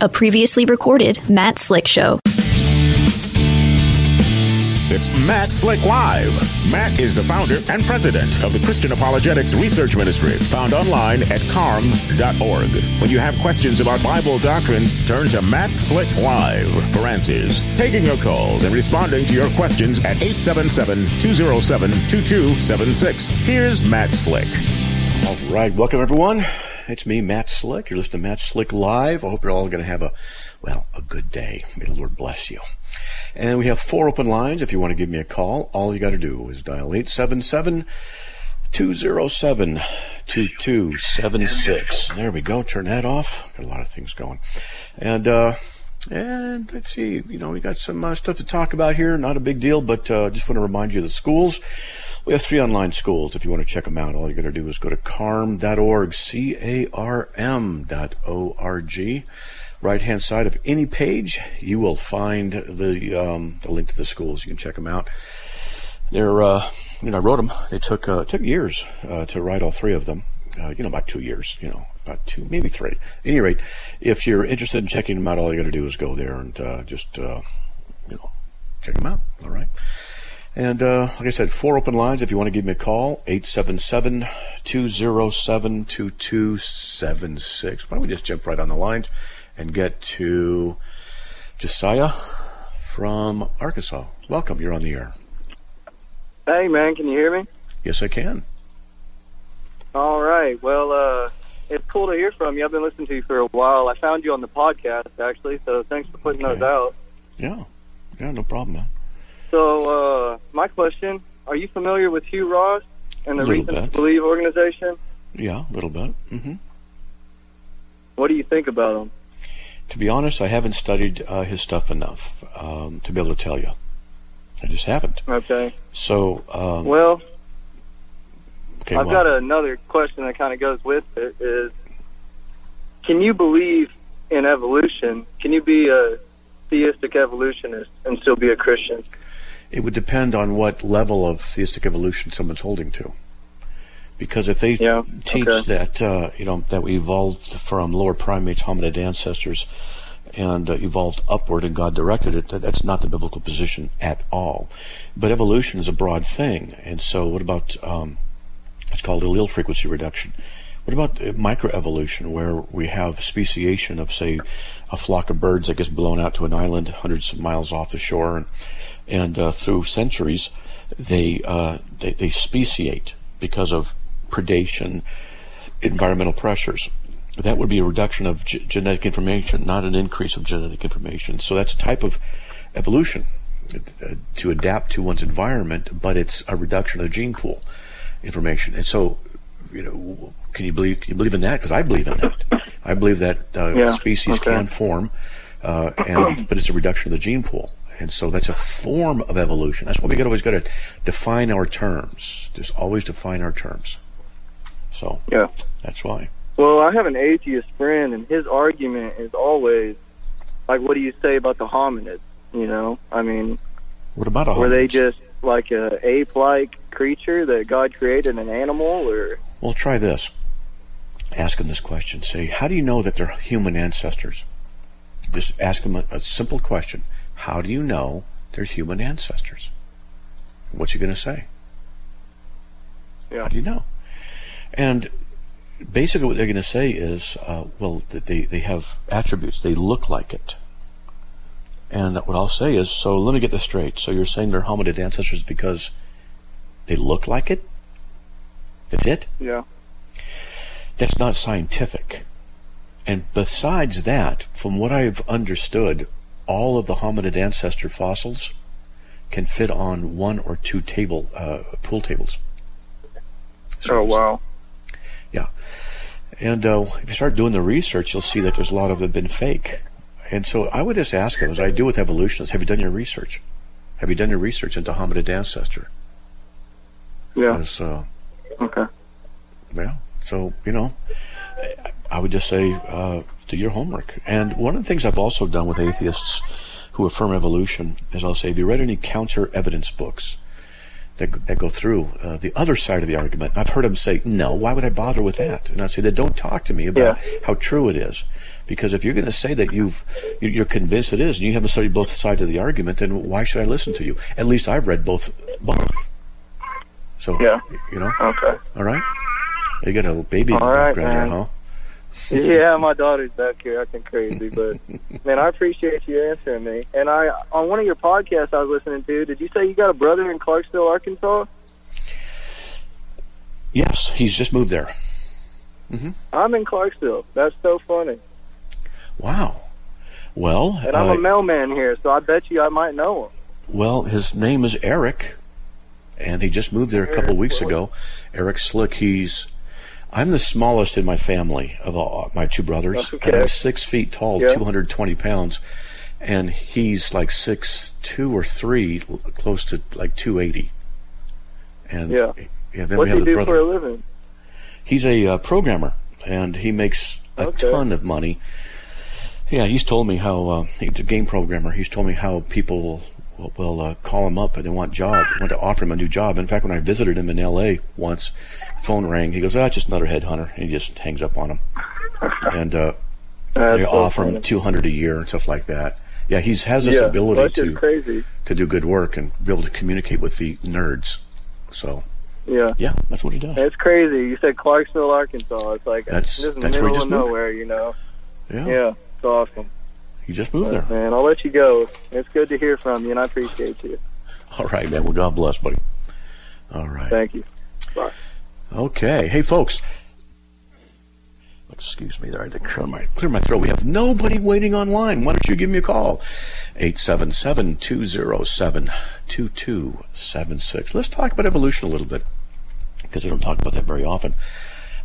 a previously recorded Matt Slick Show. It's Matt Slick Live. Matt is the founder and president of the Christian Apologetics Research Ministry, found online at carm.org. When you have questions about Bible doctrines, turn to Matt Slick Live for answers. Taking your calls and responding to your questions at 877-207-2276. Here's Matt Slick. All right, welcome everyone. It's me, Matt Slick. You're listening to Matt Slick Live. I hope you're all going to have a, well, a good day. May the Lord bless you. And we have four open lines. If you want to give me a call, all you got to do is dial 877 207 2276. There we go. Turn that off. Got a lot of things going. And, uh, and let's see, you know, we got some uh, stuff to talk about here. Not a big deal, but uh, just want to remind you of the schools. We have three online schools. If you want to check them out, all you got to do is go to carm.org, C-A-R-M dot O-R-G. Right hand side of any page, you will find the, um, the link to the schools. You can check them out. They're, uh, you know, I wrote them. They took, uh, took years, uh, to write all three of them. Uh, you know, about two years, you know, about two, maybe three. At any rate, if you're interested in checking them out, all you got to do is go there and, uh, just, uh, you know, check them out. All right. And uh, like I said, four open lines if you want to give me a call, 877-207-2276. Why don't we just jump right on the lines and get to Josiah from Arkansas. Welcome, you're on the air. Hey, man, can you hear me? Yes, I can. All right. Well, uh, it's cool to hear from you. I've been listening to you for a while. I found you on the podcast, actually, so thanks for putting Okay. those out. Yeah, yeah, no problem, man. So, uh, my question, are you familiar with Hugh Ross and the Little Reasons bit. to Believe organization? Yeah, a little bit. hmm What do you think about him? To be honest, I haven't studied uh, his stuff enough um, to be able to tell you. I just haven't. Okay. So, um, Well, okay, I've well, got another question that kind of goes with it is, can you believe in evolution? Can you be a theistic evolutionist and still be a Christian? It would depend on what level of theistic evolution someone's holding to. Because if they Yeah, teach okay. that uh, you know that we evolved from lower primates, hominid ancestors, and uh, evolved upward, and God directed it, that, that's not the biblical position at all. But evolution is a broad thing, and so what about um, it's called allele frequency reduction? What about uh, microevolution, where we have speciation of, say, a flock of birds that gets blown out to an island hundreds of miles off the shore, and, and uh, through centuries, they, uh, they they speciate because of predation, environmental pressures. That would be a reduction of g- genetic information, not an increase of genetic information. So that's a type of evolution uh, to adapt to one's environment, but it's a reduction of the gene pool information. And so, you know, can you believe can you believe in that? Because I believe in that. I believe that uh, Yeah, species okay. can form, uh, and but it's a reduction of the gene pool. And so that's a form of evolution. That's why we got always got to define our terms. Just always define our terms. So Yeah. that's why. Well, I have an atheist friend, and his argument is always like, "What do you say about the hominids?" You know, I mean, What about a were they just like a ape-like creature that God created an animal, or Well, try this. Ask them this question. Say, how do you know that they're human ancestors? Just ask them a, a simple question. How do you know they're human ancestors? What's he going to say? Yeah. How do you know? And basically what they're going to say is, uh, well, they, they have attributes. They look like it. And what I'll say is, so let me get this straight. So you're saying they're hominid ancestors because they look like it? That's it? yeah, that's not scientific. And besides that, from what I've understood, all of the hominid ancestor fossils can fit on one or two table uh, pool tables. oh Surface. Yeah, And uh, if you start doing the research, you'll see that there's a lot of them been fake. And so I would just ask them, as I do with evolutionists, have you done your research? Have you done your research into hominid ancestor? yeah, uh, okay, Yeah. So, you know, I- I would just say, uh, do your homework. And one of the things I've also done with atheists who affirm evolution is I'll say, have you read any counter evidence books? that, that go through uh, the other side of the argument. I've heard them say, "No, why would I bother with that?" And I say, "Then don't talk to me about Yeah. how true it is." Because if you're going to say that you've you- you're convinced it is, and you haven't studied both sides of the argument, then why should I listen to you? At least I've read both both. So Yeah. you know, Okay. all right. You got a baby in the All background here, huh? yeah, my daughter's back here acting crazy, but man, I appreciate you answering me. And I on one of your podcasts I was listening to, did you say you got a brother in Clarksville, Arkansas? Yes, he's just moved there. I'm in Clarksville. That's so funny. Wow. Well, And I'm uh, a mailman here, so I bet you I might know him. Well, his name is Eric, and he just moved there a couple Eric weeks Slick. ago. Eric Slick. He's I'm the smallest in my family of all, my two brothers. And I'm six feet tall, Yeah. 220 pounds, and he's like six two or three, close to like 280. And Yeah. yeah then What we do have you do brother. for a living? He's a uh, programmer, and he makes a Okay. ton of money. Yeah, he's told me how uh, he's a game programmer. He's told me how people will, will, will uh, call him up and they want job, want to offer him a new job. In fact, when I visited him in L.A. once, phone rang. He goes, "Ah, just another headhunter," and he just hangs up on him. And uh, they so offer funny. him two hundred a year and stuff like that. Yeah, he's has this yeah, ability to crazy. to do good work and be able to communicate with the nerds. So Yeah. yeah, that's what he does. It's crazy. You said Clarksville, Arkansas. It's like That's- the that's where he middle just of moved. nowhere, you know. Yeah, Yeah, it's awesome. He just moved there. Man, I'll let you go. It's good to hear from you, and I appreciate you. All right, man. Well, God bless, buddy. All right. Thank you. Bye. Okay. Hey, folks. Excuse me there. I had to clear my, clear my throat. We have nobody waiting online. Why don't you give me a call? 877-207-2276. Let's talk about evolution a little bit because we don't talk about that very often.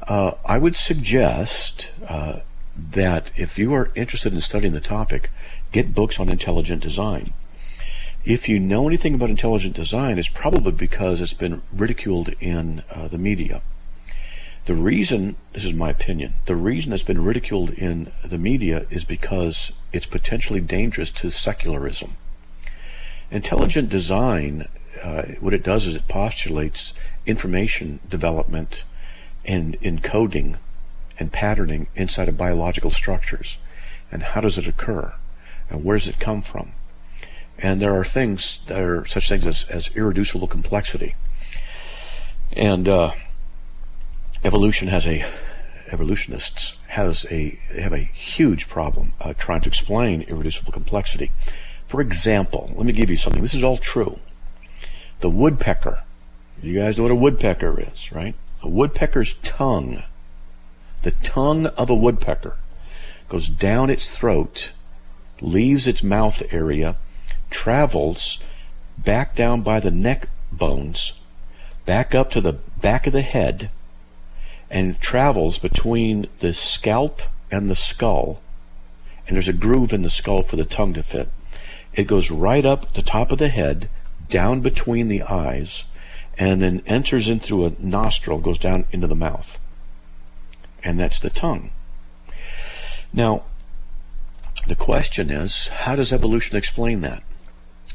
Uh, I would suggest uh, that if you are interested in studying the topic, get books on intelligent design. If you know anything about intelligent design, it's probably because it's been ridiculed in uh, the media. The reason, this is my opinion, the reason it's been ridiculed in the media is because it's potentially dangerous to secularism. Intelligent design, uh, what it does is it postulates information development and encoding and patterning inside of biological structures. And how does it occur? And where does it come from? And there are things that are such things as, as irreducible complexity. And uh, evolution has a evolutionists has a have a huge problem uh, trying to explain irreducible complexity. For example, let me give you something. This is all true. The woodpecker. You guys know what a woodpecker is, right? A woodpecker's tongue, the tongue of a woodpecker, goes down its throat, leaves its mouth area, travels back down by the neck bones, back up to the back of the head, and travels between the scalp and the skull. And there's a groove in the skull for the tongue to fit. It goes right up the top of the head, down between the eyes, and then enters in through a nostril, goes down into the mouth. And that's the tongue. Now, the question is, how does evolution explain that?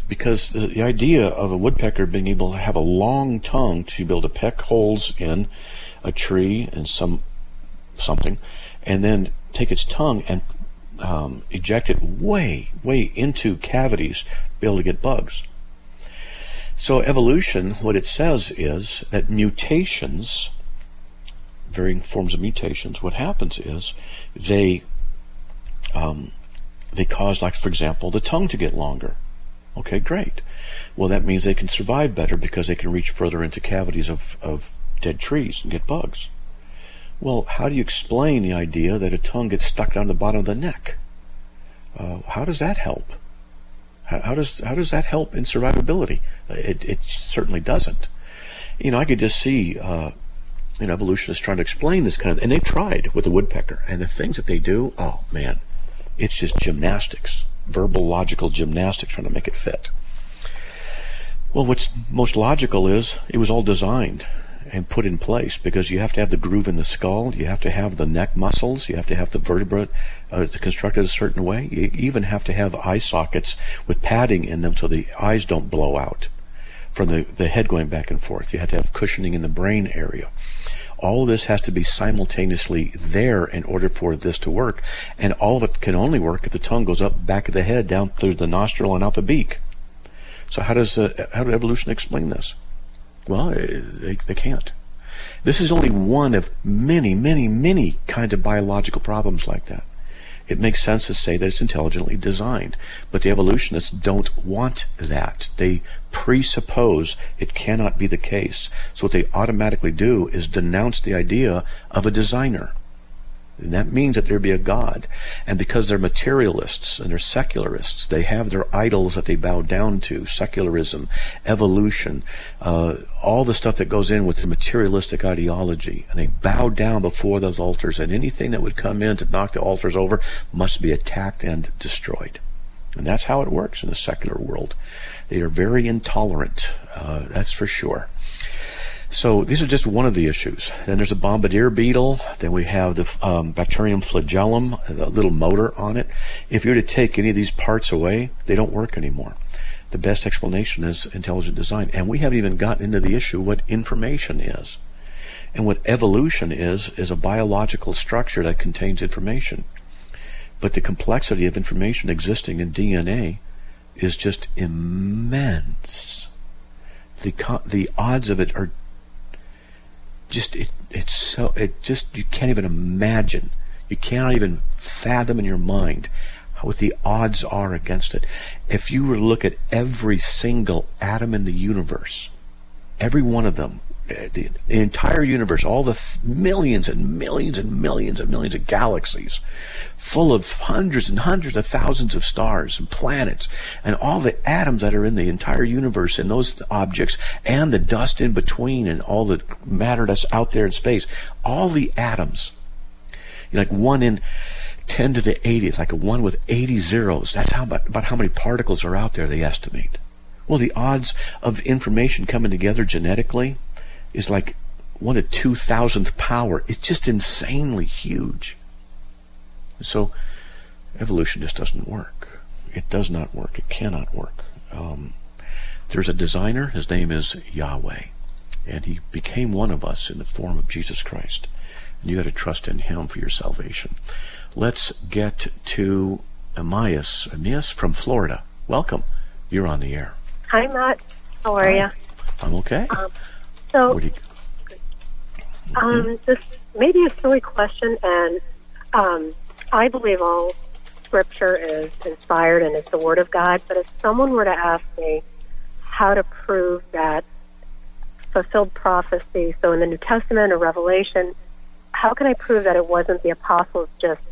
Because the, the idea of a woodpecker being able to have a long tongue to be able to peck holes in a tree and some something, and then take its tongue and um, eject it way, way into cavities, to be able to get bugs. So evolution, what it says is that mutations, varying forms of mutations, what happens is they um, they cause, like for example, the tongue to get longer. Okay, great. Well, that means they can survive better because they can reach further into cavities of, of dead trees and get bugs. Well, how do you explain the idea that a tongue gets stuck down the bottom of the neck? Uh, how does that help? How, how does how does that help in survivability? It it certainly doesn't. You know, I could just see uh, an evolutionist trying to explain this kind of, and they've tried with the woodpecker, and the things that they do. Oh man, it's just gymnastics, verbal logical gymnastics, trying to make it fit. Well, what's most logical is it was all designed and put in place because you have to have the groove in the skull, you have to have the neck muscles, you have to have the vertebra uh, constructed a certain way. You even have to have eye sockets with padding in them so the eyes don't blow out. from the, the head going back and forth. You have to have cushioning in the brain area. All this has to be simultaneously there in order for this to work, and all of it can only work if the tongue goes up back of the head, down through the nostril, and out the beak. So how does uh, how did evolution explain this? Well, they, they can't. This is only one of many, many, many kinds of biological problems like that. It makes sense to say that it's intelligently designed, but the evolutionists don't want that. They presuppose it cannot be the case. So what they automatically do is denounce the idea of a designer. And that means that there be a God. And because they're materialists and they're secularists, they have their idols that they bow down to secularism, evolution, uh, all the stuff that goes in with the materialistic ideology. And they bow down before those altars, and anything that would come in to knock the altars over must be attacked and destroyed. And that's how it works in the secular world. They are very intolerant, uh, that's for sure. So these are just one of the issues. Then there's a bombardier beetle. Then we have the um, bacterial flagellum, a little motor on it. If you were to take any of these parts away, they don't work anymore. The best explanation is intelligent design. And we haven't even gotten into the issue what information is. And what evolution is, is a biological structure that contains information. But the complexity of information existing in DNA is just immense. The, the odds of it are just it, it's so it just you can't even imagine you cannot even fathom in your mind what the odds are against it. If you were to look at every single atom in the universe every one of them the, the entire universe, all the th- millions and millions and millions and millions of galaxies, full of hundreds and hundreds of thousands of stars and planets, and all the atoms that are in the entire universe and those objects, and the dust in between, and all the matter that's out there in space, all the atoms, like one in 10 to the 80th, like a one with 80 zeros. That's how about, about how many particles are out there, they estimate. Well, the odds of information coming together genetically, is like one to two thousandth power. It's just insanely huge. So evolution just doesn't work. It does not work. It cannot work. Um, there's a designer. His name is Yahweh, and he became one of us in the form of Jesus Christ. And you got to trust in Him for your salvation. Let's get to Amias. Amias from Florida. Welcome. You're on the air. Hi, Matt. How are you? I'm okay. Um, so, you, um, this may be a silly question, and um, I believe all scripture is inspired and it's the Word of God. But if someone were to ask me how to prove that fulfilled prophecy, so in the New Testament or Revelation, how can I prove that it wasn't the apostles just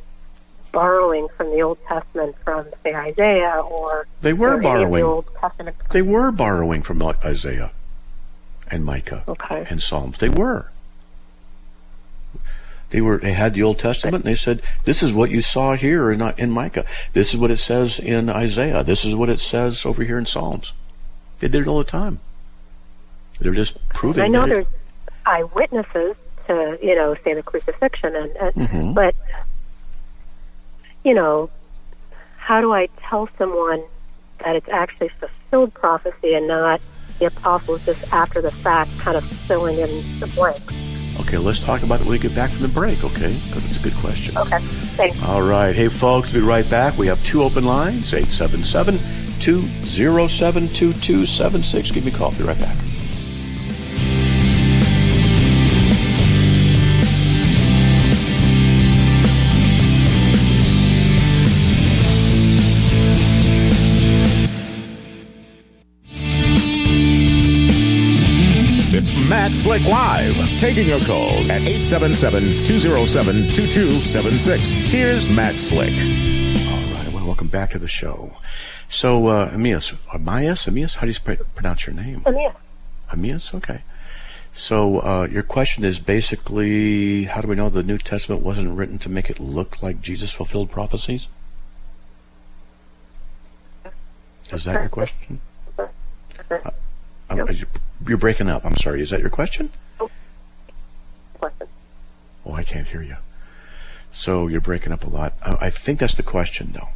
borrowing from the Old Testament from, say, Isaiah or They were of the borrowing. Old Testament? They were borrowing from Isaiah and Micah Okay. and Psalms. They were. They were. They had the Old Testament, and they said, "This is what you saw here in in Micah. This is what it says in Isaiah. This is what it says over here in Psalms." They did it all the time. They're just proving. I know that it- there's eyewitnesses to, you know, say the crucifixion, and, and Mhm. but you know, how do I tell someone that it's actually fulfilled prophecy and not the apostles just after the fact, kind of filling in the blanks? Okay, let's talk about it when we get back from the break. Okay, because it's a good question. Okay, thanks. All right. Hey, folks, we'll be right back. We have two open lines 877 207 2276. Give me a call. Be right back. Slick Live, taking your calls at 877-207-2276. Here's Matt Slick. All right. Well, welcome back to the show. So, uh, Amias, Amias, Amias, how do you sp- pronounce your name? Amias. Amias, okay. So, uh, your question is basically, how do we know the New Testament wasn't written to make it look like Jesus fulfilled prophecies? Is that your question? Uh, You're- breaking up. I'm sorry. Is that your question? question. Oh, I can't hear you. So you're breaking up a lot. Uh, I think that's the question, though.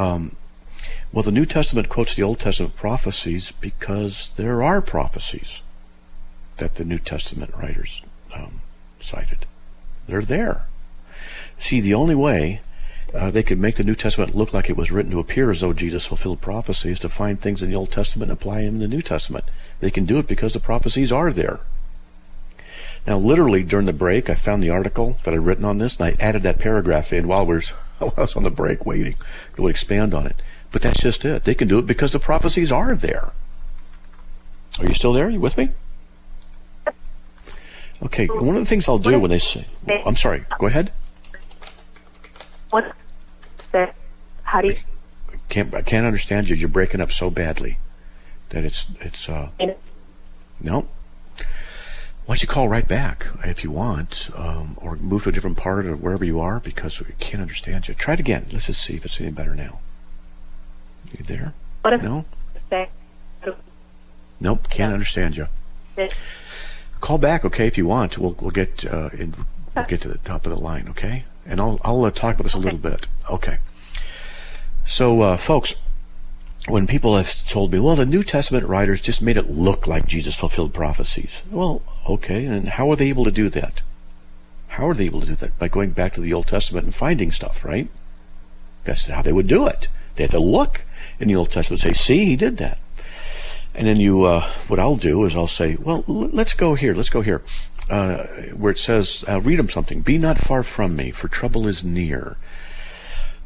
Um, Well, the New Testament quotes the Old Testament prophecies because there are prophecies that the New Testament writers um, cited. They're there. See, the only way uh, they could make the New Testament look like it was written to appear as though Jesus fulfilled prophecies to find things in the Old Testament and apply them in the New Testament. They can do it because the prophecies are there. Now, literally during the break, I found the article that I'd written on this, and I added that paragraph in while, we while I was on the break waiting to expand on it. But that's just it. They can do it because the prophecies are there. Are you still there? Are you with me? Okay. One of the things I'll do when they say, I'm sorry. Go ahead. What? How do you? I Can't I can't understand you. You're breaking up so badly that it's it's uh. No. Why don't you call right back if you want, um, or move to a different part of wherever you are because we can't understand you. Try it again. Let's just see if it's any better now. You there? What if No. Nope. Can't understand you. Call back, okay, if you want. We'll we'll get uh, in, we'll get to the top of the line, okay? And I'll I'll uh, talk about this a little bit. Okay. So, uh, folks, when people have told me, well, the New Testament writers just made it look like Jesus fulfilled prophecies. Well, okay, and how are they able to do that? How are they able to do that? By going back to the Old Testament and finding stuff, right? That's how they would do it. They have to look in the Old Testament and say, see, he did that. And then you, uh, what I'll do is I'll say, well, l- let's go here, let's go here, uh, where it says, I'll read them something. Be not far from me, for trouble is near.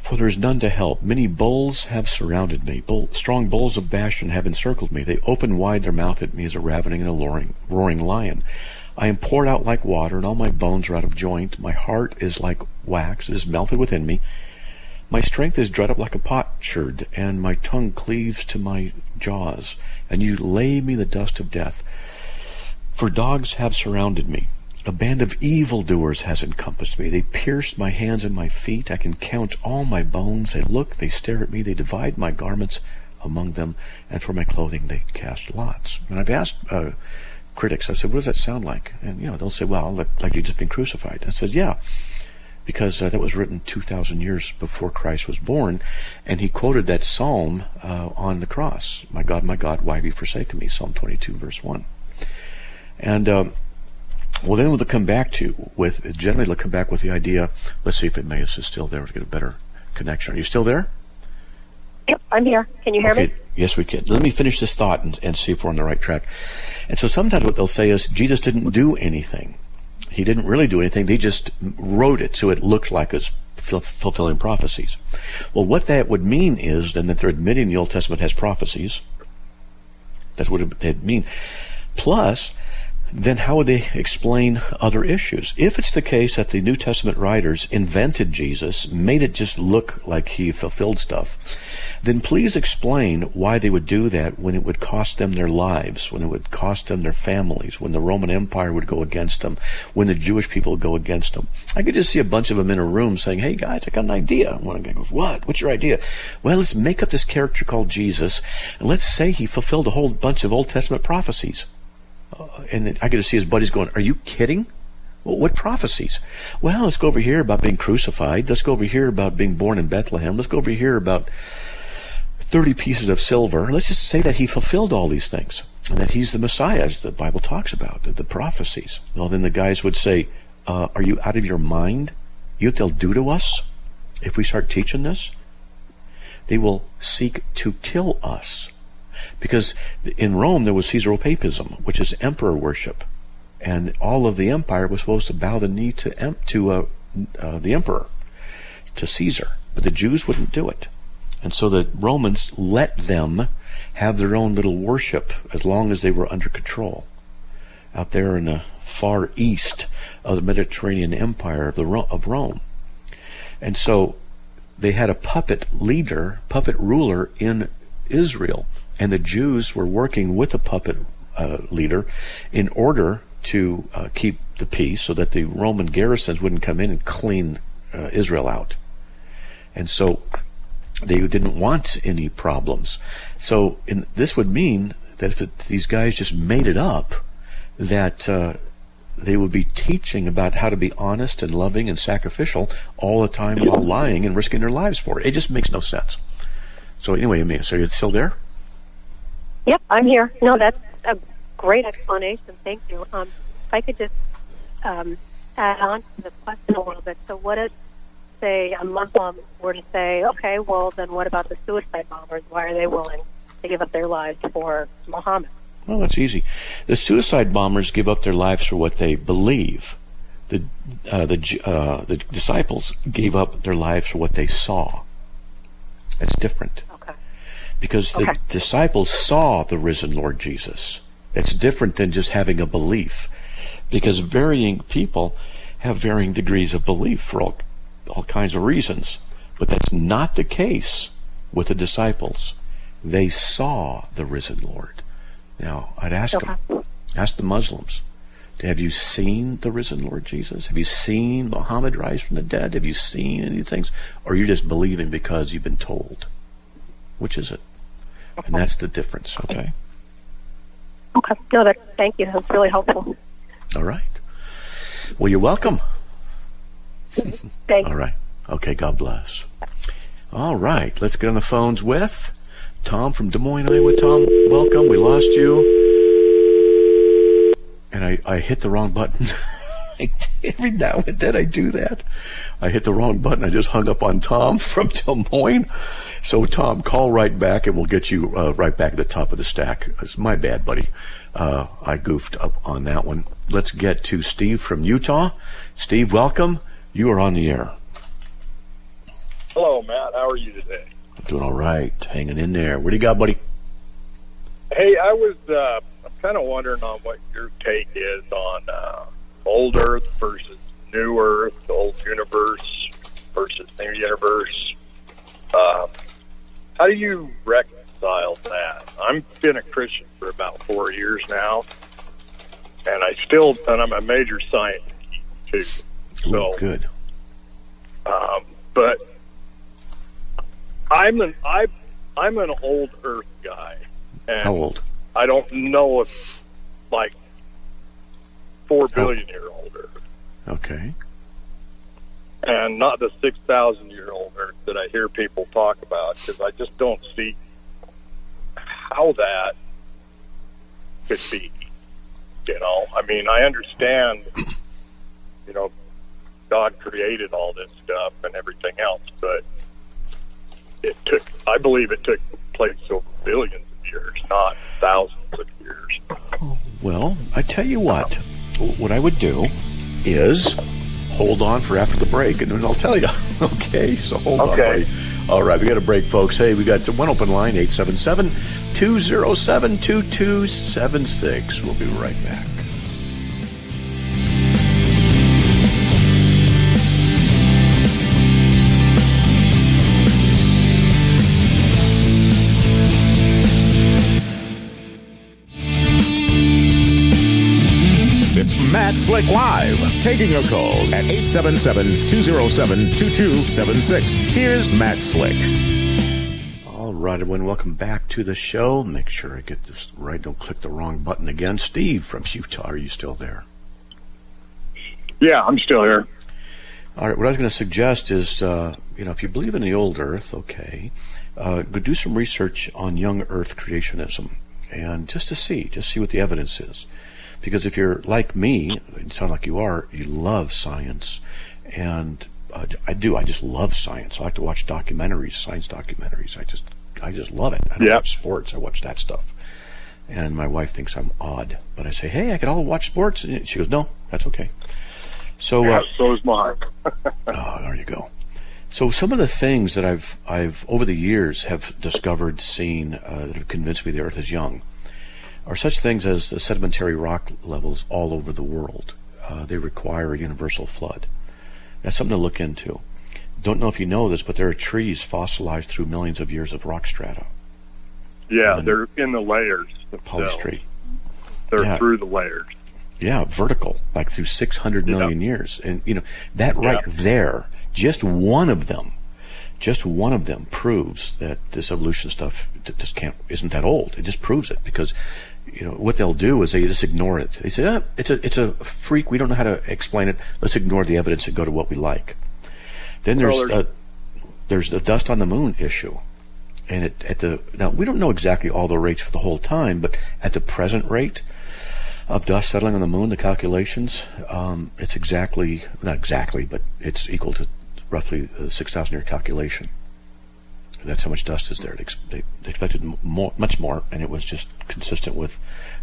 For there is none to help. Many bulls have surrounded me. Bull, strong bulls of Bashan have encircled me. They open wide their mouth at me as a ravening and a roaring, roaring lion. I am poured out like water, and all my bones are out of joint. My heart is like wax, it is melted within me. My strength is dried up like a potsherd, and my tongue cleaves to my jaws. And you lay me the dust of death. For dogs have surrounded me. A band of evildoers has encompassed me. They pierced my hands and my feet. I can count all my bones. They look, they stare at me. They divide my garments among them, and for my clothing they cast lots. And I've asked uh, critics, I said, what does that sound like? And, you know, they'll say, well, like, like you've just been crucified. I said, yeah, because uh, that was written 2,000 years before Christ was born, and he quoted that psalm uh, on the cross. My God, my God, why have you forsaken me? Psalm 22, verse 1. And, um, well, then we'll come back to, with, generally they'll come back with the idea, let's see if it may is still there to get a better connection. Are you still there? Yep, I'm here. Can you hear okay. me? Yes, we can. Let me finish this thought and, and see if we're on the right track. And so sometimes what they'll say is Jesus didn't do anything. He didn't really do anything. They just wrote it so it looked like it's ful- fulfilling prophecies. Well, what that would mean is then that they're admitting the Old Testament has prophecies. That's what it would mean. Plus, then how would they explain other issues? If it's the case that the New Testament writers invented Jesus, made it just look like he fulfilled stuff, then please explain why they would do that when it would cost them their lives, when it would cost them their families, when the Roman Empire would go against them, when the Jewish people would go against them. I could just see a bunch of them in a room saying, hey guys, I got an idea. One guy goes, what? What's your idea? Well, let's make up this character called Jesus, and let's say he fulfilled a whole bunch of Old Testament prophecies and I get to see his buddies going, Are you kidding? Well, what prophecies? Well, let's go over here about being crucified. Let's go over here about being born in Bethlehem. Let's go over here about 30 pieces of silver. Let's just say that he fulfilled all these things and that he's the Messiah, as the Bible talks about, the, the prophecies. Well, then the guys would say, uh, Are you out of your mind? You what they'll do to us if we start teaching this? They will seek to kill us. Because in Rome there was Caesaropapism, which is emperor worship, and all of the empire was supposed to bow the knee to to uh, uh, the emperor, to Caesar, but the Jews wouldn't do it, and so the Romans let them have their own little worship as long as they were under control. Out there in the far east of the Mediterranean Empire of the of Rome, and so they had a puppet leader, puppet ruler in Israel and the Jews were working with a puppet uh, leader in order to uh, keep the peace so that the Roman garrisons wouldn't come in and clean uh, Israel out. And so they didn't want any problems. So in, this would mean that if it, these guys just made it up, that uh, they would be teaching about how to be honest and loving and sacrificial all the time while lying and risking their lives for it. It just makes no sense. So anyway, Amy, so you're still there? Yep, I'm here. No, that's a great explanation. Thank you. Um, if I could just um, add on to the question a little bit. So, what if, say, a Muslim were to say, okay, well, then what about the suicide bombers? Why are they willing to give up their lives for Muhammad? Well, that's easy. The suicide bombers give up their lives for what they believe. The uh, the uh, the disciples gave up their lives for what they saw. That's different. Because the Okay. disciples saw the risen Lord Jesus. It's different than just having a belief. Because varying people have varying degrees of belief for all, all kinds of reasons. But that's not the case with the disciples. They saw the risen Lord. Now, I'd ask Okay. them, ask the Muslims, have you seen the risen Lord Jesus? Have you seen Muhammad rise from the dead? Have you seen any things? Or are you just believing because you've been told? Which is it? And that's the difference, okay? Okay. No, that. Thank you. That's really helpful. All right. Well, you're welcome. Thank All right. Okay, God bless. All right, let's get on the phones with Tom from Des Moines, Iowa. Tom, welcome. We lost you. And I, I hit the wrong button. Every now and then I do that. I hit the wrong button. I just hung up on Tom from Des Moines. So, Tom, call right back and we'll get you uh, right back at the top of the stack. It's my bad, buddy. Uh, I goofed up on that one. Let's get to Steve from Utah. Steve, welcome. You are on the air. Hello, Matt. How are you today? Doing all right. Hanging in there. What do you got, buddy? Hey, I was uh, I'm kind of wondering on what your take is on uh, old Earth versus new Earth, old universe versus new universe. Um, how do you reconcile that? I've been a Christian for about four years now, and I still, and I'm a major science too. Ooh, So, good. Um, but I'm an I I'm an old Earth guy, and How old? I don't know if like four billion year old Earth, Okay. and not the six thousand year old Earth that I hear people talk about because I just don't see how that could be. You know, I mean, I understand. You know, God created all this stuff and everything else, but it took, I believe it took place over billions of years, not thousands of years. Well, I tell you what. What I would do is hold on for after the break, and then I'll tell you. Okay, so hold on, Okay. buddy. All right, we got a break, folks. Hey, we got one open line, 877 207 2276. We'll be right back. Slick Live, taking your calls at 877-207-2276. Here's Matt Slick. All right, everyone, welcome back to the show. Make sure I get this right. Don't click the wrong button again. Steve from Utah, are you still there? Yeah, I'm still here. All right, what I was going to suggest is, uh, you know, if you believe in the old Earth, okay, uh, go do some research on young Earth creationism, and just to see, just see what the evidence is. Because if you're like me, you sound like you are, you love science, and uh, I do. I just love science. I like to watch documentaries, science documentaries. I just, I just love it. I don't Yeah. watch sports. I watch that stuff. And my wife thinks I'm odd, but I say, "Hey, I can all watch sports," and she goes, "No, that's okay." So, uh, so is mine. Oh, there you go. So some of the things that I've I've over the years have discovered, seen uh, that have convinced me the Earth is young, are such things as the sedimentary rock levels all over the world. Uh, they require a universal flood. That's something to look into. Don't know if you know this, but there are trees fossilized through millions of years of rock strata. Yeah, they're in the layers. themselves. Polystrate. They're Yeah. through the layers. Yeah, vertical, like through 600 million years. And, you know, that right there, just one of them, just one of them proves that this evolution stuff just can't, isn't that old. It just proves it because, you know, what they'll do is they just ignore it. They say, ah, it's a, it's a freak. We don't know how to explain it. Let's ignore the evidence and go to what we like. Then there's, uh, there's the dust on the moon issue. and it, at the now we don't know exactly all the rates for the whole time, but at the present rate of dust settling on the moon, the calculations, um, it's exactly not exactly, but it's equal to roughly a six thousand year calculation. That's how much dust is there. They expected more, much more, and it was just consistent with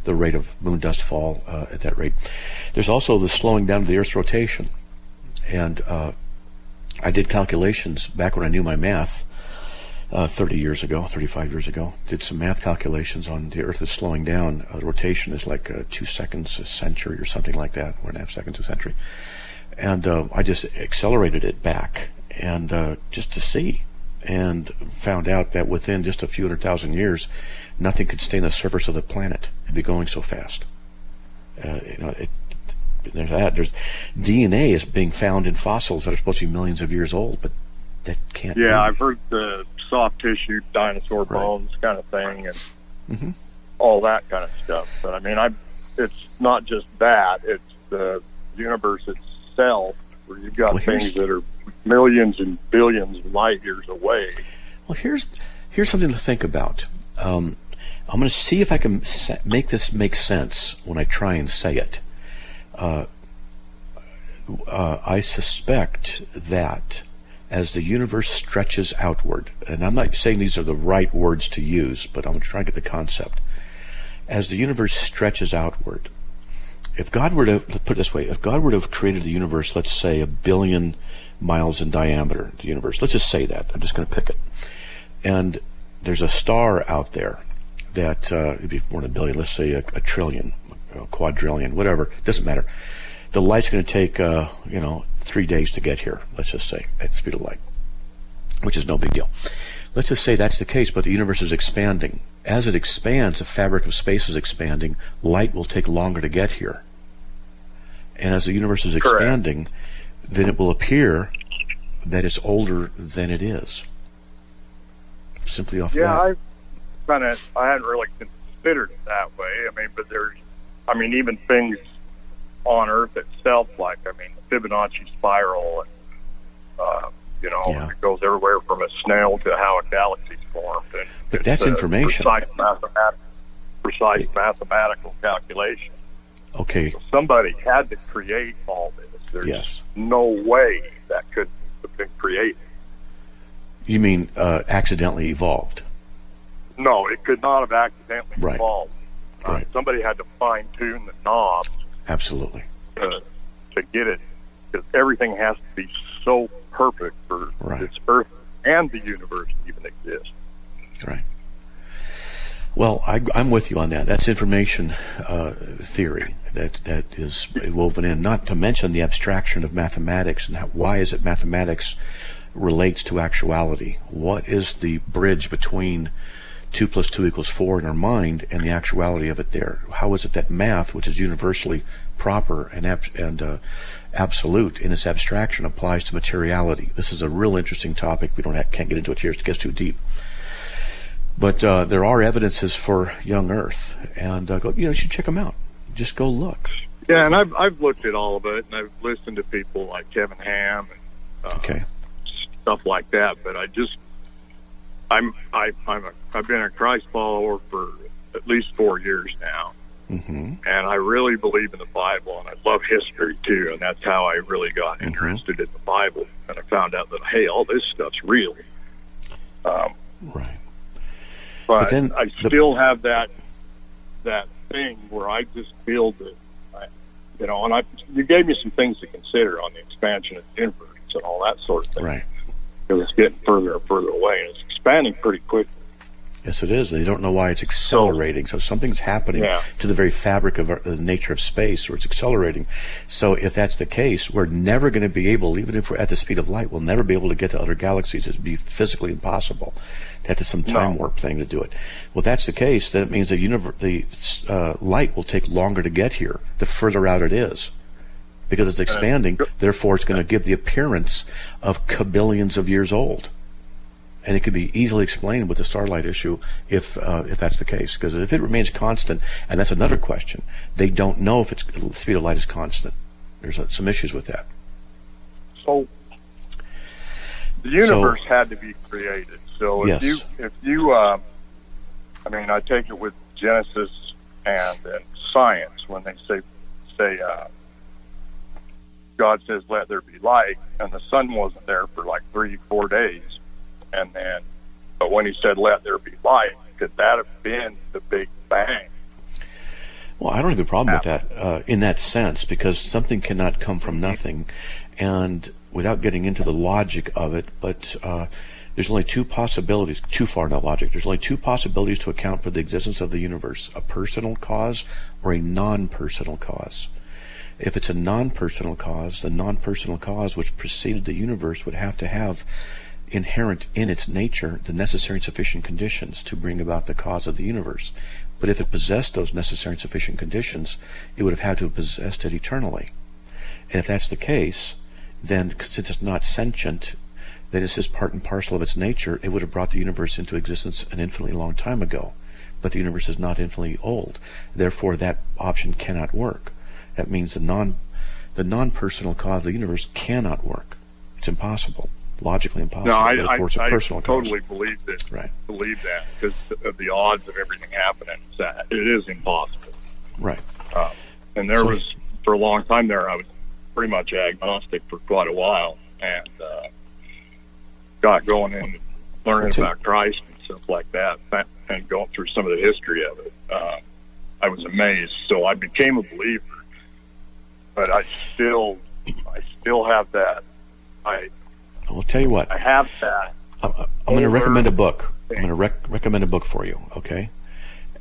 the rate of moon dust fall uh, at that rate. There's also the slowing down of the Earth's rotation, and uh, I did calculations back when I knew my math. Uh, 30 years ago, 35 years ago, did some math calculations on the Earth is slowing down. Uh, rotation is like uh, two seconds a century or something like that, one and a half seconds a century. And uh, I just accelerated it back and uh, just to see, and found out that within just a few hundred thousand years, nothing could stay on the surface of the planet. It'd be going so fast. Uh, you know, it, there's that. There's DNA is being found in fossils that are supposed to be millions of years old, but that can't. Yeah, be. I've heard the soft tissue dinosaur Right. bones kind of thing, and Mhm. all that kind of stuff. But I mean, I it's not just that; it's the universe itself, where you've got Well, things that are millions and billions of light years away. Well, here's here's something to think about. Um, I'm going to see if I can make this make sense when I try and say it. Uh, uh, I suspect that as the universe stretches outward, and I'm not saying these are the right words to use, but I'm going to try and get the concept. As the universe stretches outward, if God were to put it this way, if God were to have created the universe, let's say a billion miles in diameter, the universe, let's just say that. I'm just going to pick it. And there's a star out there that uh, it'd be more than a billion, let's say a, a trillion, a quadrillion, whatever, doesn't matter. The light's going to take, uh, you know, three days to get here, let's just say, at the speed of light, which is no big deal. Let's just say that's the case, but the universe is expanding. As it expands, the fabric of space is expanding. Light will take longer to get here. And as the universe is Correct. expanding, then it will appear that it's older than it is. Simply off Yeah, that. I kind of I hadn't really considered it that way. I mean, but there's, I mean, even things on Earth itself, like I mean, the Fibonacci spiral, and uh, you know, Yeah. it goes everywhere from a snail to how a galaxy's formed. And But that's information. Precise, mathemat- precise mathematical calculation. Okay. Somebody had to create all this. There's Yes. no way that could have been created. You mean uh, accidentally evolved? No, it could not have accidentally Right. evolved. Uh, Right. Somebody had to fine tune the knobs Absolutely. to, to get it because everything has to be so perfect for Right. this Earth and the universe to even exist. Right. Well, I, I'm with you on that. That's information uh, theory that that is woven in. Not to mention the abstraction of mathematics and how, why is it mathematics relates to actuality? What is the bridge between two plus two equals four in our mind and the actuality of it there? How is it that math, which is universally proper and ab- and uh, absolute in its abstraction, applies to materiality? This is a real interesting topic. We don't have, can't get into it here; it gets too deep. But uh, there are evidences for young Earth, and uh, go, you know, you should check them out. Just go look. Yeah, and I've I've looked at all of it, and I've listened to people like Kevin Ham and uh, Okay. stuff like that. But I just I'm I, I'm a I've been a Christ follower for at least four years now, hmm and I really believe in the Bible, and I love history too, and that's how I really got Mhm. interested in the Bible, and I found out that hey, all this stuff's real. Um, Right. But, But then I the- still have that that thing where I just feel that, I, you know, and I you gave me some things to consider on the expansion of the universe and all that sort of thing. Right. Because it's getting further and further away, and it's expanding pretty quickly. Yes, it is. They don't know why it's accelerating. So something's happening Yeah. to the very fabric of our, the nature of space, where it's accelerating. So if that's the case, we're never going to be able, even if we're at the speed of light, we'll never be able to get to other galaxies. It'd be physically impossible. That is some time No. warp thing to do it. Well, that's the case, then it means the universe, the uh, light will take longer to get here the further out it is. Because it's expanding, therefore it's going to give the appearance of kabillions of years old and it could be easily explained with the starlight issue if uh, if that's the case. Because if it remains constant, and that's another question, they don't know if its the speed of light is constant. There's uh, some issues with that. So the universe had to be created So if Yes. you if you, uh, I mean, I take it with Genesis and, and science when they say say uh, God says, "Let there be light," and the sun wasn't there for like three four days, and then but when He said, "Let there be light," could that have been the Big Bang? Well, I don't have a problem with that uh, in that sense because something cannot come from nothing, and without getting into the logic of it, but uh, there's only two possibilities. Too far in the logic. There's only two possibilities to account for the existence of the universe: a personal cause or a non-personal cause. If it's a non-personal cause, the non-personal cause which preceded the universe would have to have inherent in its nature the necessary and sufficient conditions to bring about the cause of the universe. But if it possessed those necessary and sufficient conditions, it would have had to have possessed it eternally. And if that's the case, then since it's not sentient, that it's just part and parcel of its nature, it would have brought the universe into existence an infinitely long time ago. But the universe is not infinitely old. Therefore, that option cannot work. That means the non the non-personal cause of the universe cannot work. It's impossible, logically impossible. No, I, I, I personal cause. totally believe that. Right. Believe that because of the odds of everything happening. It is impossible. Right. Uh, and there So- was for a long time there, I was pretty much agnostic for quite a while, and uh, got going into learning about Christ and stuff like that, and going through some of the history of it. Uh, I was amazed. So I became a believer, but I still, I still have that. I I'll tell you what. I have that. I'm, I'm going to recommend a book. I'm going to rec- recommend a book for you, okay?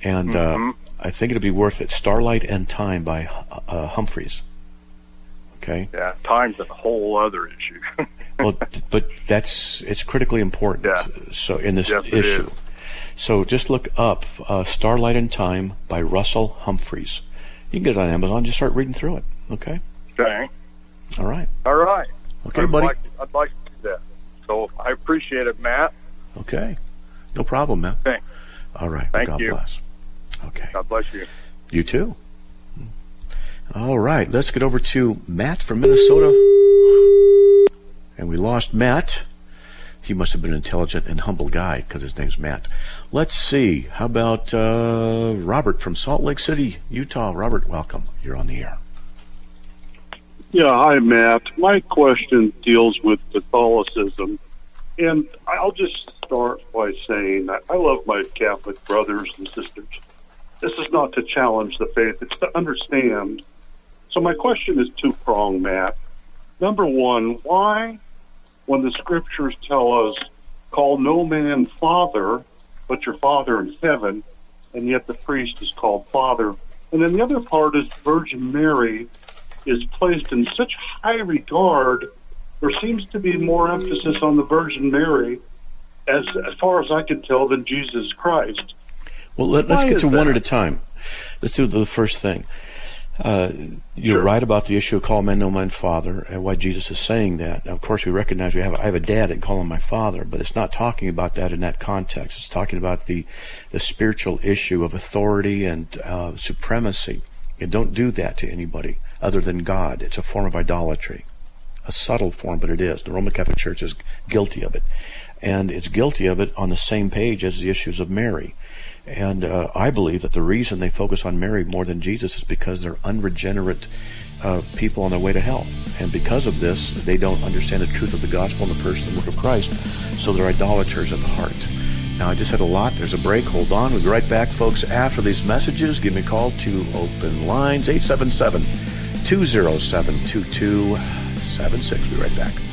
And Mhm. uh, I think it'll be worth it. Starlight and Time by uh, Humphreys. Okay. Yeah, time's a whole other issue. Well, but that's it's critically important. Yeah. So in this Yes, issue, so just look up uh, Starlight and Time by Russell Humphreys. You can get it on Amazon. Just start reading through it. Okay. okay. All right. All right. Okay, I'd buddy. Like, I'd like to do that. So I appreciate it, Matt. Okay. No problem, man. Thanks. All right. Thank God you. bless. Okay. God bless you. You too. All right, let's get over to Matt from Minnesota. And we lost Matt. He must have been an intelligent and humble guy because his name's Matt. Let's see. How about uh, Robert from Salt Lake City, Utah? Robert, welcome. You're on the air. Yeah, hi, Matt. My question deals with Catholicism. And I'll just start by saying that I love my Catholic brothers and sisters. This is not to challenge the faith, it's to understand. So, my question is two pronged, Matt. Number one, why, when the scriptures tell us, call no man father, but your father in heaven, and yet the priest is called father? And then the other part is Virgin Mary is placed in such high regard, there seems to be more emphasis on the Virgin Mary, as as far as I can tell, than Jesus Christ. Well, let, let's get to one at a time. Let's do the first thing. Uh, you're Sure. right about the issue of call man no man father and why Jesus is saying that. Of course, we recognize we have I have a dad and call him my father, but it's not talking about that in that context. It's talking about the the spiritual issue of authority and uh, supremacy. And don't do that to anybody other than God. It's a form of idolatry, a subtle form, but it is. The Roman Catholic Church is guilty of it, and it's guilty of it on the same page as the issues of Mary. And uh, I believe that the reason they focus on Mary more than Jesus is because they're unregenerate uh, people on their way to hell. And because of this, they don't understand the truth of the gospel and the person and work of Christ, so they're idolaters at the heart. Now, I just had a lot. There's a break. Hold on. We'll be right back, folks, after these messages. Give me a call to open lines 877 207 2276. Be right back.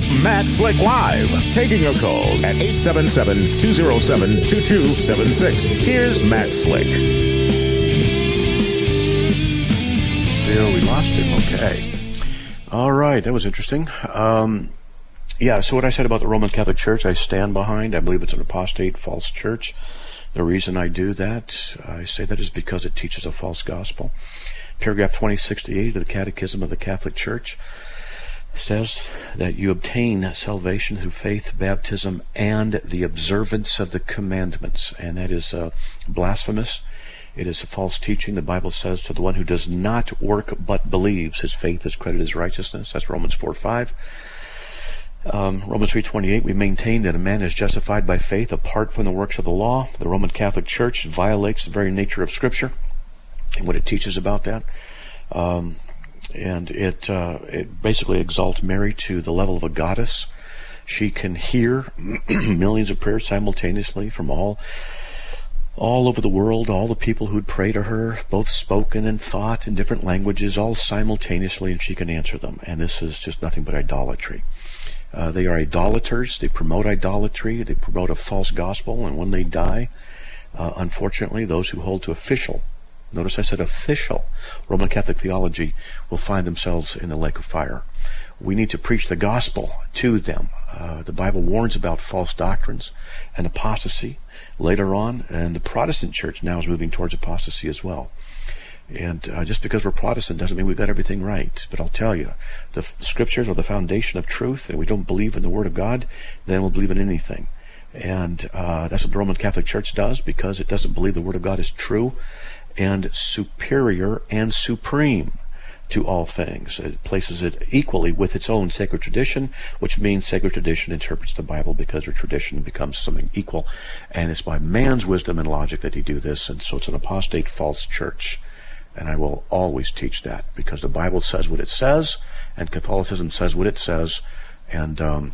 It's Matt Slick Live, taking your calls at 877-207-2276. Here's Matt Slick. There, we lost him. Okay. All right, that was interesting. Um, yeah, so what I said about the Roman Catholic Church, I stand behind. I believe it's an apostate, false church. The reason I do that, I say that is because it teaches a false gospel. Paragraph 2068 of the Catechism of the Catholic Church says that you obtain salvation through faith, baptism, and the observance of the commandments. And that is uh, blasphemous. It is a false teaching. The Bible says to the one who does not work but believes, his faith is credited as righteousness. That's Romans 4 5. Um, Romans 3.28, we maintain that a man is justified by faith apart from the works of the law. The Roman Catholic Church violates the very nature of Scripture and what it teaches about that. Um, and it uh, it basically exalts Mary to the level of a goddess. She can hear millions of prayers simultaneously from all all over the world, all the people who'd pray to her, both spoken and thought in different languages, all simultaneously, and she can answer them. And this is just nothing but idolatry. Uh, they are idolaters. They promote idolatry. They promote a false gospel. And when they die, uh, unfortunately, those who hold to official Notice I said official Roman Catholic theology will find themselves in the lake of fire. We need to preach the gospel to them. Uh, the Bible warns about false doctrines and apostasy later on, and the Protestant church now is moving towards apostasy as well. And uh, just because we're Protestant doesn't mean we've got everything right. But I'll tell you, the f- scriptures are the foundation of truth, and we don't believe in the Word of God, then we'll believe in anything. And uh, that's what the Roman Catholic Church does because it doesn't believe the Word of God is true and superior and supreme to all things. It places it equally with its own sacred tradition, which means sacred tradition interprets the Bible because their tradition becomes something equal. And it's by man's wisdom and logic that he do this, and so it's an apostate false church. And I will always teach that because the Bible says what it says, and Catholicism says what it says, and um,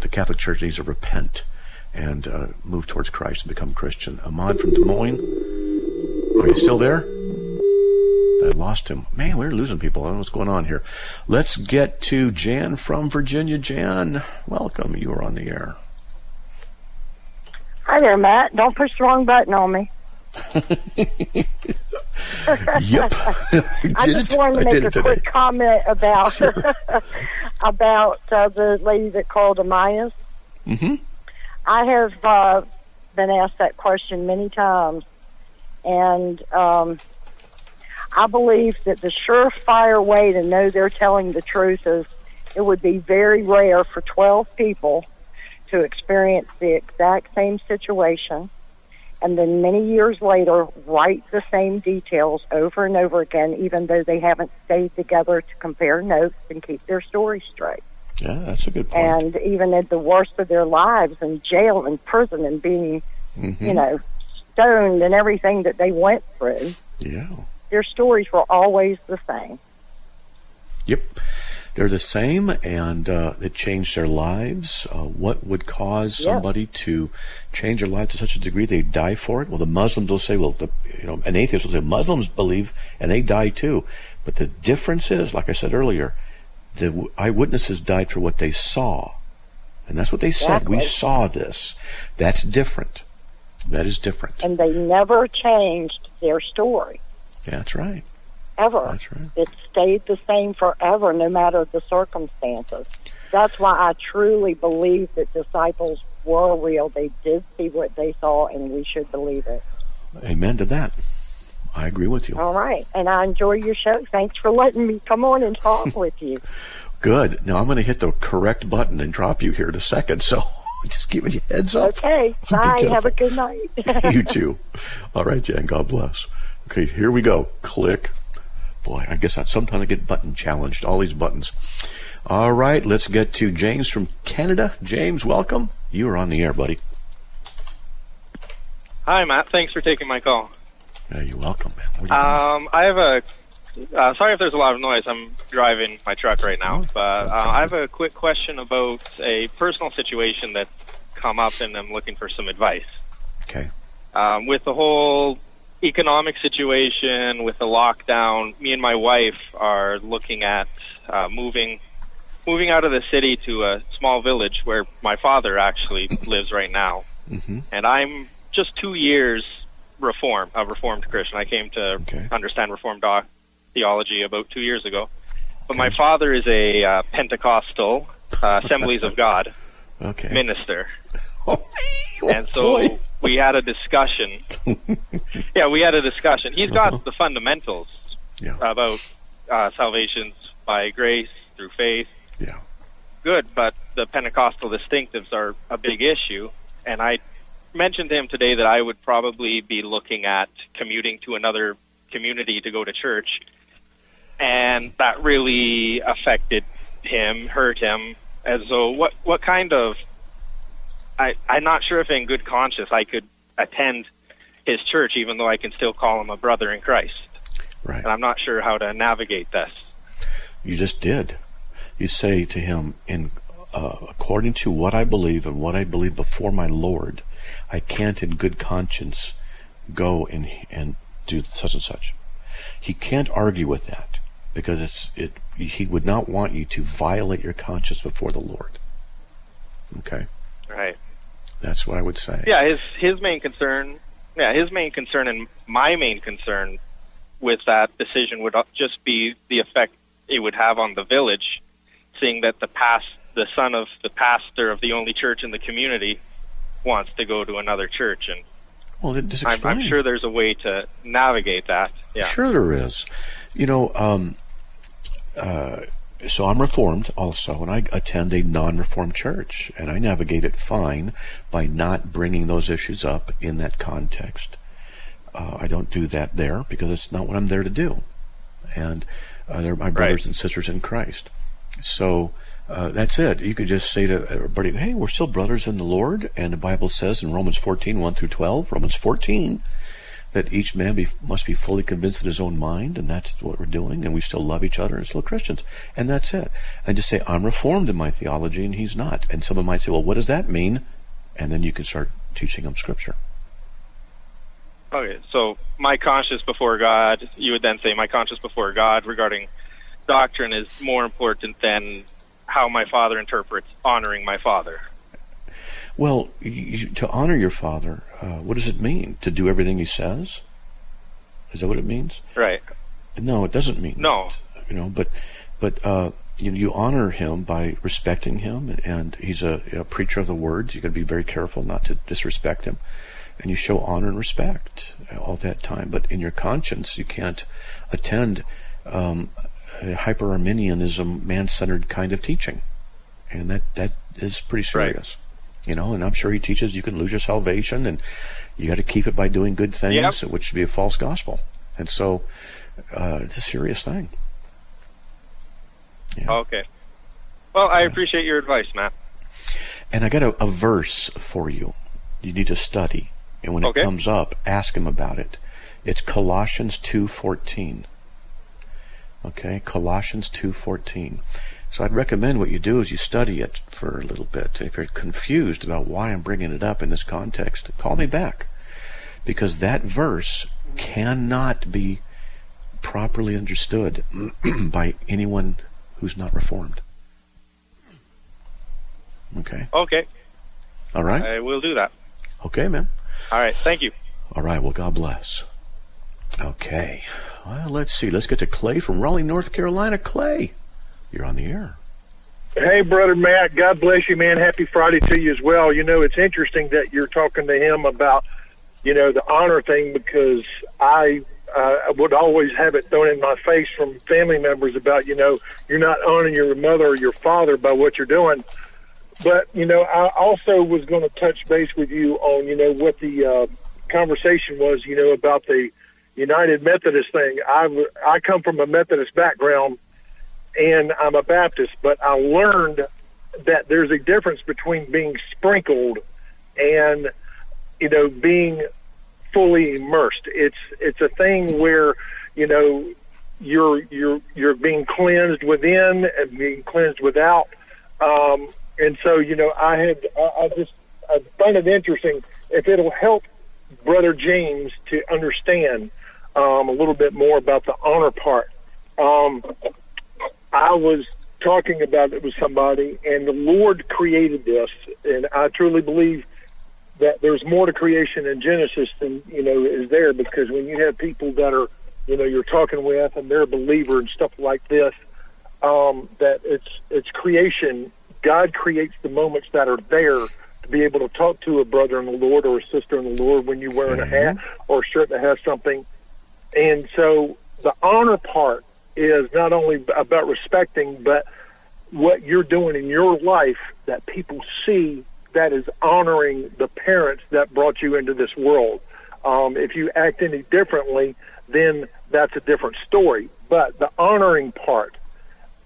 the Catholic Church needs to repent and uh, move towards Christ and become Christian. Ahmad from Des Moines. Are you still there? I lost him. Man, we're losing people. I don't know what's going on here. Let's get to Jan from Virginia. Jan, welcome. You are on the air. Hi there, Matt. Don't push the wrong button on me. yep. I, I just wanted to make a quick comment about sure. about uh, the lady that called Amias. Mm-hmm. I have uh, been asked that question many times, and um, I believe that the surefire way to know they're telling the truth is it would be very rare for 12 people to experience the exact same situation and then many years later write the same details over and over again, even though they haven't stayed together to compare notes and keep their story straight. Yeah, that's a good point. And even at the worst of their lives in jail and prison and being, mm-hmm. you know, stoned and everything that they went through. Yeah. Their stories were always the same. Yep. They're the same, and uh, it changed their lives. Uh, what would cause somebody to change their life to such a degree they die for it? Well, the Muslims will say, well, the, you know, an atheist will say, Muslims believe, and they die too. But the difference is, like I said earlier, the eyewitnesses died for what they saw. And that's what they said. We saw this. That's different. That is different. And they never changed their story. That's right. Ever. That's right. It stayed the same forever, no matter the circumstances. That's why I truly believe that disciples were real. They did see what they saw, and we should believe it. Amen to that. I agree with you. All right. And I enjoy your show. Thanks for letting me come on and talk with you. Good. Now I'm going to hit the correct button and drop you here in a second. So Just giving you heads up. Okay. Bye. Have a good night. you too. All right, Jan. God bless. Okay, here we go. Click. Boy, I guess I, sometimes I get button challenged. All these buttons. All right, let's get to James from Canada. James, welcome. You are on the air, buddy. Hi, Matt. Thanks for taking my call. Yeah, you're welcome, man. Um, I have a uh, sorry if there's a lot of noise. I'm driving my truck right now, but uh, I have a quick question about a personal situation that's come up, and I'm looking for some advice. Okay. Um, with the whole economic situation, with the lockdown, me and my wife are looking at uh, moving moving out of the city to a small village where my father actually lives right now, mm-hmm. and I'm just two years reform a reformed Christian. I came to okay. understand Reformed doc theology about two years ago. But my father is a uh, Pentecostal uh, Assemblies of God okay. minister. Oh, and so boy. we had a discussion. yeah, we had a discussion. He's got Uh-huh. the fundamentals Yeah. about uh, salvations by grace through faith, Yeah. good, but the Pentecostal distinctives are a big issue. And I mentioned to him today that I would probably be looking at commuting to another community to go to church. And that really affected him, hurt him. As though, what, what kind of, I, I'm not sure if in good conscience I could attend his church, even though I can still call him a brother in Christ. Right. And I'm not sure how to navigate this. You just did. You say to him, in uh, according to what I believe and what I believe before my Lord, I can't in good conscience go and and do such and such. He can't argue with that because it's it. He would not want you to violate your conscience before the Lord. Okay, Right. that's what I would say. Yeah, his his main concern, yeah, his main concern and my main concern with that decision would just be the effect it would have on the village, seeing that the past the son of the pastor of the only church in the community wants to go to another church, and Well, I'm. I'm sure there's a way to navigate that. Yeah. Sure, there is. You know, um, uh, so I'm Reformed also, and I attend a non-Reformed church, and I navigate it fine by not bringing those issues up in that context. Uh, I don't do that there because it's not what I'm there to do, and uh, they're my brothers and sisters in Christ. So. Uh, that's it. You could just say to everybody, hey, we're still brothers in the Lord. And the Bible says in Romans 14, 1 through 12, Romans 14, that each man be, must be fully convinced in his own mind, and that's what we're doing, and we still love each other and still Christians. And that's it. And just say, I'm reformed in my theology, and he's not. And someone might say, well, what does that mean? And then you can start teaching them Scripture. Okay, so my conscience before God, you would then say my conscience before God regarding doctrine is more important than how my father interprets honoring my father. Well, you, to honor your father, uh, what does it mean? To do everything he says? Is that what it means? Right. No, it doesn't mean No. that, you know, but but uh, you you honor him by respecting him, and he's a, a preacher of the word. You got to be very careful not to disrespect him, and you show honor and respect all that time. But in your conscience, you can't attend um, hyper Arminianism, man-centered kind of teaching, and that that is pretty serious. Right. You know, and I'm sure he teaches you can lose your salvation, and you got to keep it by doing good things, Yep. which would be a false gospel. And so, uh, it's a serious thing. Yeah. Okay. Well, I appreciate your advice, Matt. And I got a, a verse for you. You need to study, and when Okay. it comes up, ask him about it. It's Colossians two fourteen. Okay, Colossians two fourteen. So I'd recommend what you do is you study it for a little bit. If you're confused about why I'm bringing it up in this context, call me back, because that verse cannot be properly understood by anyone who's not reformed. Okay. Okay, All right. I will do that. Okay, man. All right, thank you. All right. Well, God bless. Okay. Well, let's see. Let's get to Clay from Raleigh, North Carolina. Clay, you're on the air. Hey, brother Matt. God bless you, man. Happy Friday to you as well. You know, it's interesting that you're talking to him about, you know, the honor thing because I uh, would always have it thrown in my face from family members about, you know, you're not honoring your mother or your father by what you're doing. But you know, I also was going to touch base with you on, you know, what the uh, conversation was, you know, about the United Methodist thing. I I come from a Methodist background and I'm a Baptist, but I learned that there's a difference between being sprinkled and you know being fully immersed. It's it's a thing where you know you're you're you're being cleansed within and being cleansed without. Um, and so you know I had I, I just I find it interesting if it'll help Brother James to understand um, a little bit more about the honor part. Um, I was talking about it with somebody, and the Lord created this, and I truly believe that there's more to creation in Genesis than you know is there because when you have people that are you know you're talking with and they're a believer and stuff like this, um, that it's it's creation. God creates the moments that are there to be able to talk to a brother in the Lord or a sister in the Lord when you're wearing a hat or a shirt that has something. And so the honor part is not only about respecting, but what you're doing in your life that people see that is honoring the parents that brought you into this world. Um, if you act any differently, then that's a different story. But the honoring part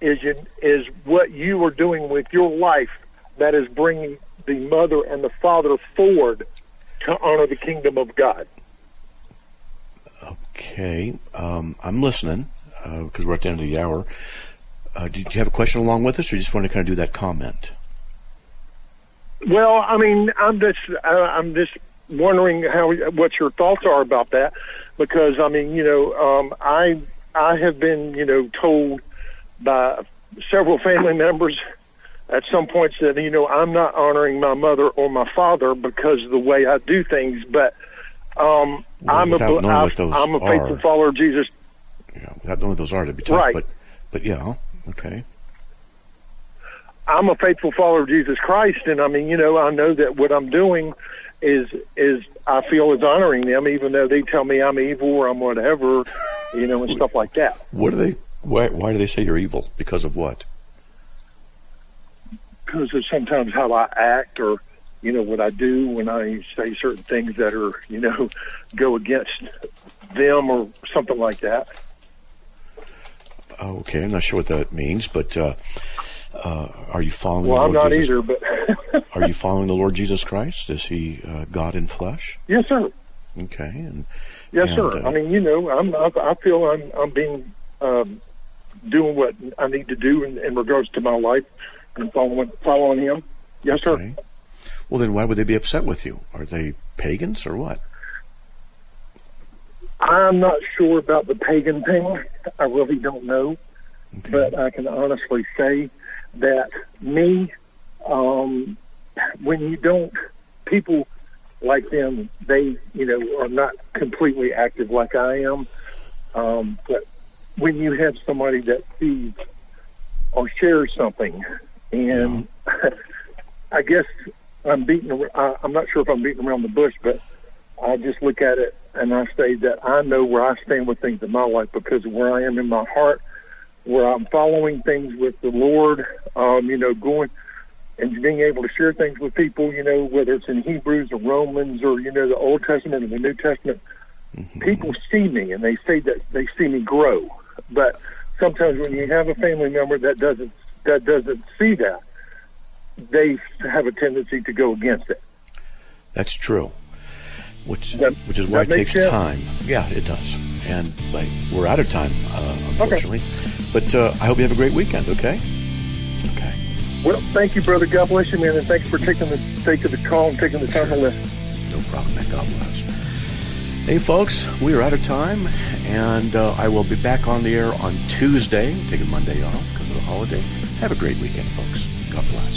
is is what you are doing with your life that is bringing the mother and the father forward to honor the kingdom of God. Okay, um, I'm listening because uh, we're at the end of the hour. Uh, did you have a question along with us, or you just want to kind of do that comment? Well, I mean, I'm just uh, I'm just wondering how what your thoughts are about that, because I mean, you know, um, I I have been you know told by several family members at some points that you know I'm not honoring my mother or my father because of the way I do things, but um, well, I'm a I'm a faithful follower of Jesus. Yeah, without knowing what those are to be tough, right. but but yeah, okay. I'm a faithful follower of Jesus Christ, and I mean, you know, I know that what I'm doing is is I feel is honoring them, even though they tell me I'm evil or I'm whatever, you know, and stuff like that. What do they? Why? Why do they say you're evil? Because of what? Because of sometimes how I act, or you know, what I do when I say certain things that are, you know, go against them or something like that. Okay, I'm not sure what that means, but uh, uh, are you following? Well, the Lord I'm not Jesus? either, but are you following the Lord Jesus Christ? Is He uh, God in flesh? Yes, sir. Okay, and yes, and, sir. uh, I mean, you know, I'm I, I feel I'm I'm being um, doing what I need to do in, in regards to my life and following following Him. Yes, okay. sir. Well, then why would they be upset with you? Are they pagans or what? I'm not sure about the pagan thing. I really don't know, Okay. but I can honestly say that me, um, when you don't, people like them, they, you know, are not completely active like I am. Um, but when you have somebody that feeds or shares something, and I guess I'm beating, I- I'm not sure if I'm beating around the bush, but I just look at it and I say that I know where I stand with things in my life because of where I am in my heart, where I'm following things with the Lord, um, you know, going and being able to share things with people, you know, whether it's in Hebrews or Romans or, you know, the Old Testament or the New Testament. People see me and they say that they see me grow. But sometimes when you have a family member that doesn't that doesn't see that, they have a tendency to go against it. That's true. Which That- which is why it takes sense? time. Yeah, it does. And like, we're out of time, uh, unfortunately. But uh, I hope you have a great weekend. Okay. Okay. Well, thank you, brother. God bless you, man, and thanks for taking the taking the call and taking the time to listen. No problem, man. God bless. Hey, folks, we are out of time, and uh, I will be back on the air on Tuesday, taking Monday off because of the holiday. Have a great weekend, folks. God bless.